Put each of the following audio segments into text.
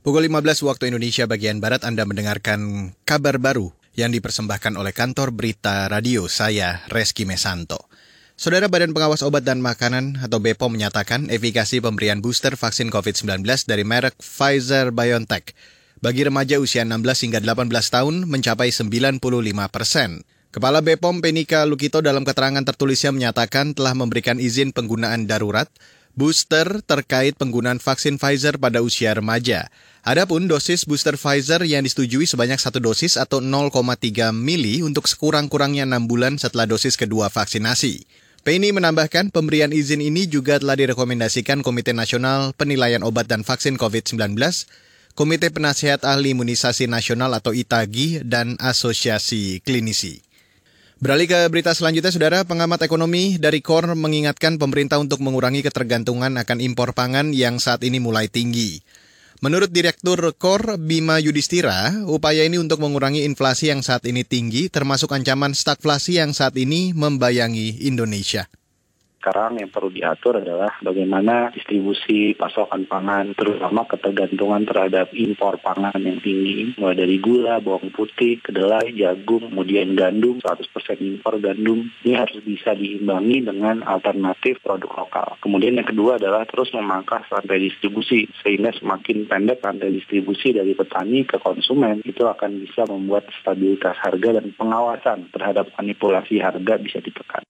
Pukul 15 waktu Indonesia bagian Barat Anda mendengarkan kabar baru yang dipersembahkan oleh kantor berita radio saya, Reski Mesanto. Saudara Badan Pengawas Obat dan Makanan atau BPOM menyatakan efikasi pemberian booster vaksin COVID-19 dari merek Pfizer-BioNTech bagi remaja usia 16 hingga 18 tahun mencapai 95 persen. Kepala BPOM Penika Lukito dalam keterangan tertulisnya menyatakan telah memberikan izin penggunaan darurat booster terkait penggunaan vaksin Pfizer pada usia remaja. Adapun dosis booster Pfizer yang disetujui sebanyak satu dosis atau 0,3 mili untuk sekurang-kurangnya 6 bulan setelah dosis kedua vaksinasi. Penny menambahkan pemberian izin ini juga telah direkomendasikan Komite Nasional Penilaian Obat dan Vaksin COVID-19, Komite Penasihat Ahli Imunisasi Nasional atau ITAGI, dan Asosiasi Klinisi. Beralih ke berita selanjutnya, Saudara, pengamat ekonomi dari KOR mengingatkan pemerintah untuk mengurangi ketergantungan akan impor pangan yang saat ini mulai tinggi. Menurut Direktur KOR Bima Yudhistira, upaya ini untuk mengurangi inflasi yang saat ini tinggi, termasuk ancaman stagflasi yang saat ini membayangi Indonesia sekarang yang perlu diatur adalah bagaimana distribusi pasokan pangan, terutama ketergantungan terhadap impor pangan yang tinggi, mulai dari gula, bawang putih, kedelai, jagung, kemudian gandum, 100% impor gandum. Ini harus bisa diimbangi dengan alternatif produk lokal. Kemudian yang kedua adalah terus memangkas rantai distribusi, sehingga semakin pendek rantai distribusi dari petani ke konsumen, itu akan bisa membuat stabilitas harga dan pengawasan terhadap manipulasi harga bisa ditekan.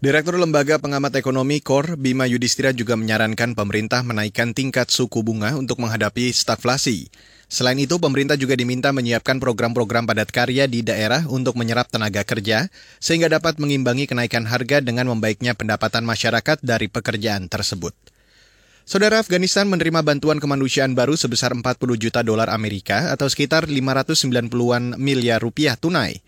Direktur Lembaga Pengamat Ekonomi KOR Bima Yudhistira juga menyarankan pemerintah menaikkan tingkat suku bunga untuk menghadapi stagflasi. Selain itu, pemerintah juga diminta menyiapkan program-program padat karya di daerah untuk menyerap tenaga kerja, sehingga dapat mengimbangi kenaikan harga dengan membaiknya pendapatan masyarakat dari pekerjaan tersebut. Saudara Afghanistan menerima bantuan kemanusiaan baru sebesar 40 juta dolar Amerika atau sekitar 590-an miliar rupiah tunai.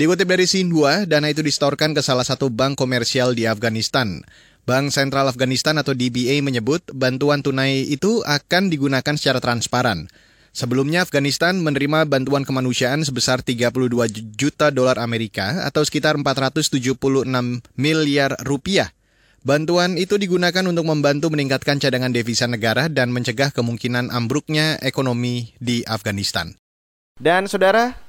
Dikutip dari Sinhua, dana itu distorkan ke salah satu bank komersial di Afghanistan. Bank Sentral Afghanistan atau DBA menyebut bantuan tunai itu akan digunakan secara transparan. Sebelumnya Afghanistan menerima bantuan kemanusiaan sebesar 32 juta dolar Amerika atau sekitar 476 miliar rupiah. Bantuan itu digunakan untuk membantu meningkatkan cadangan devisa negara dan mencegah kemungkinan ambruknya ekonomi di Afghanistan. Dan saudara,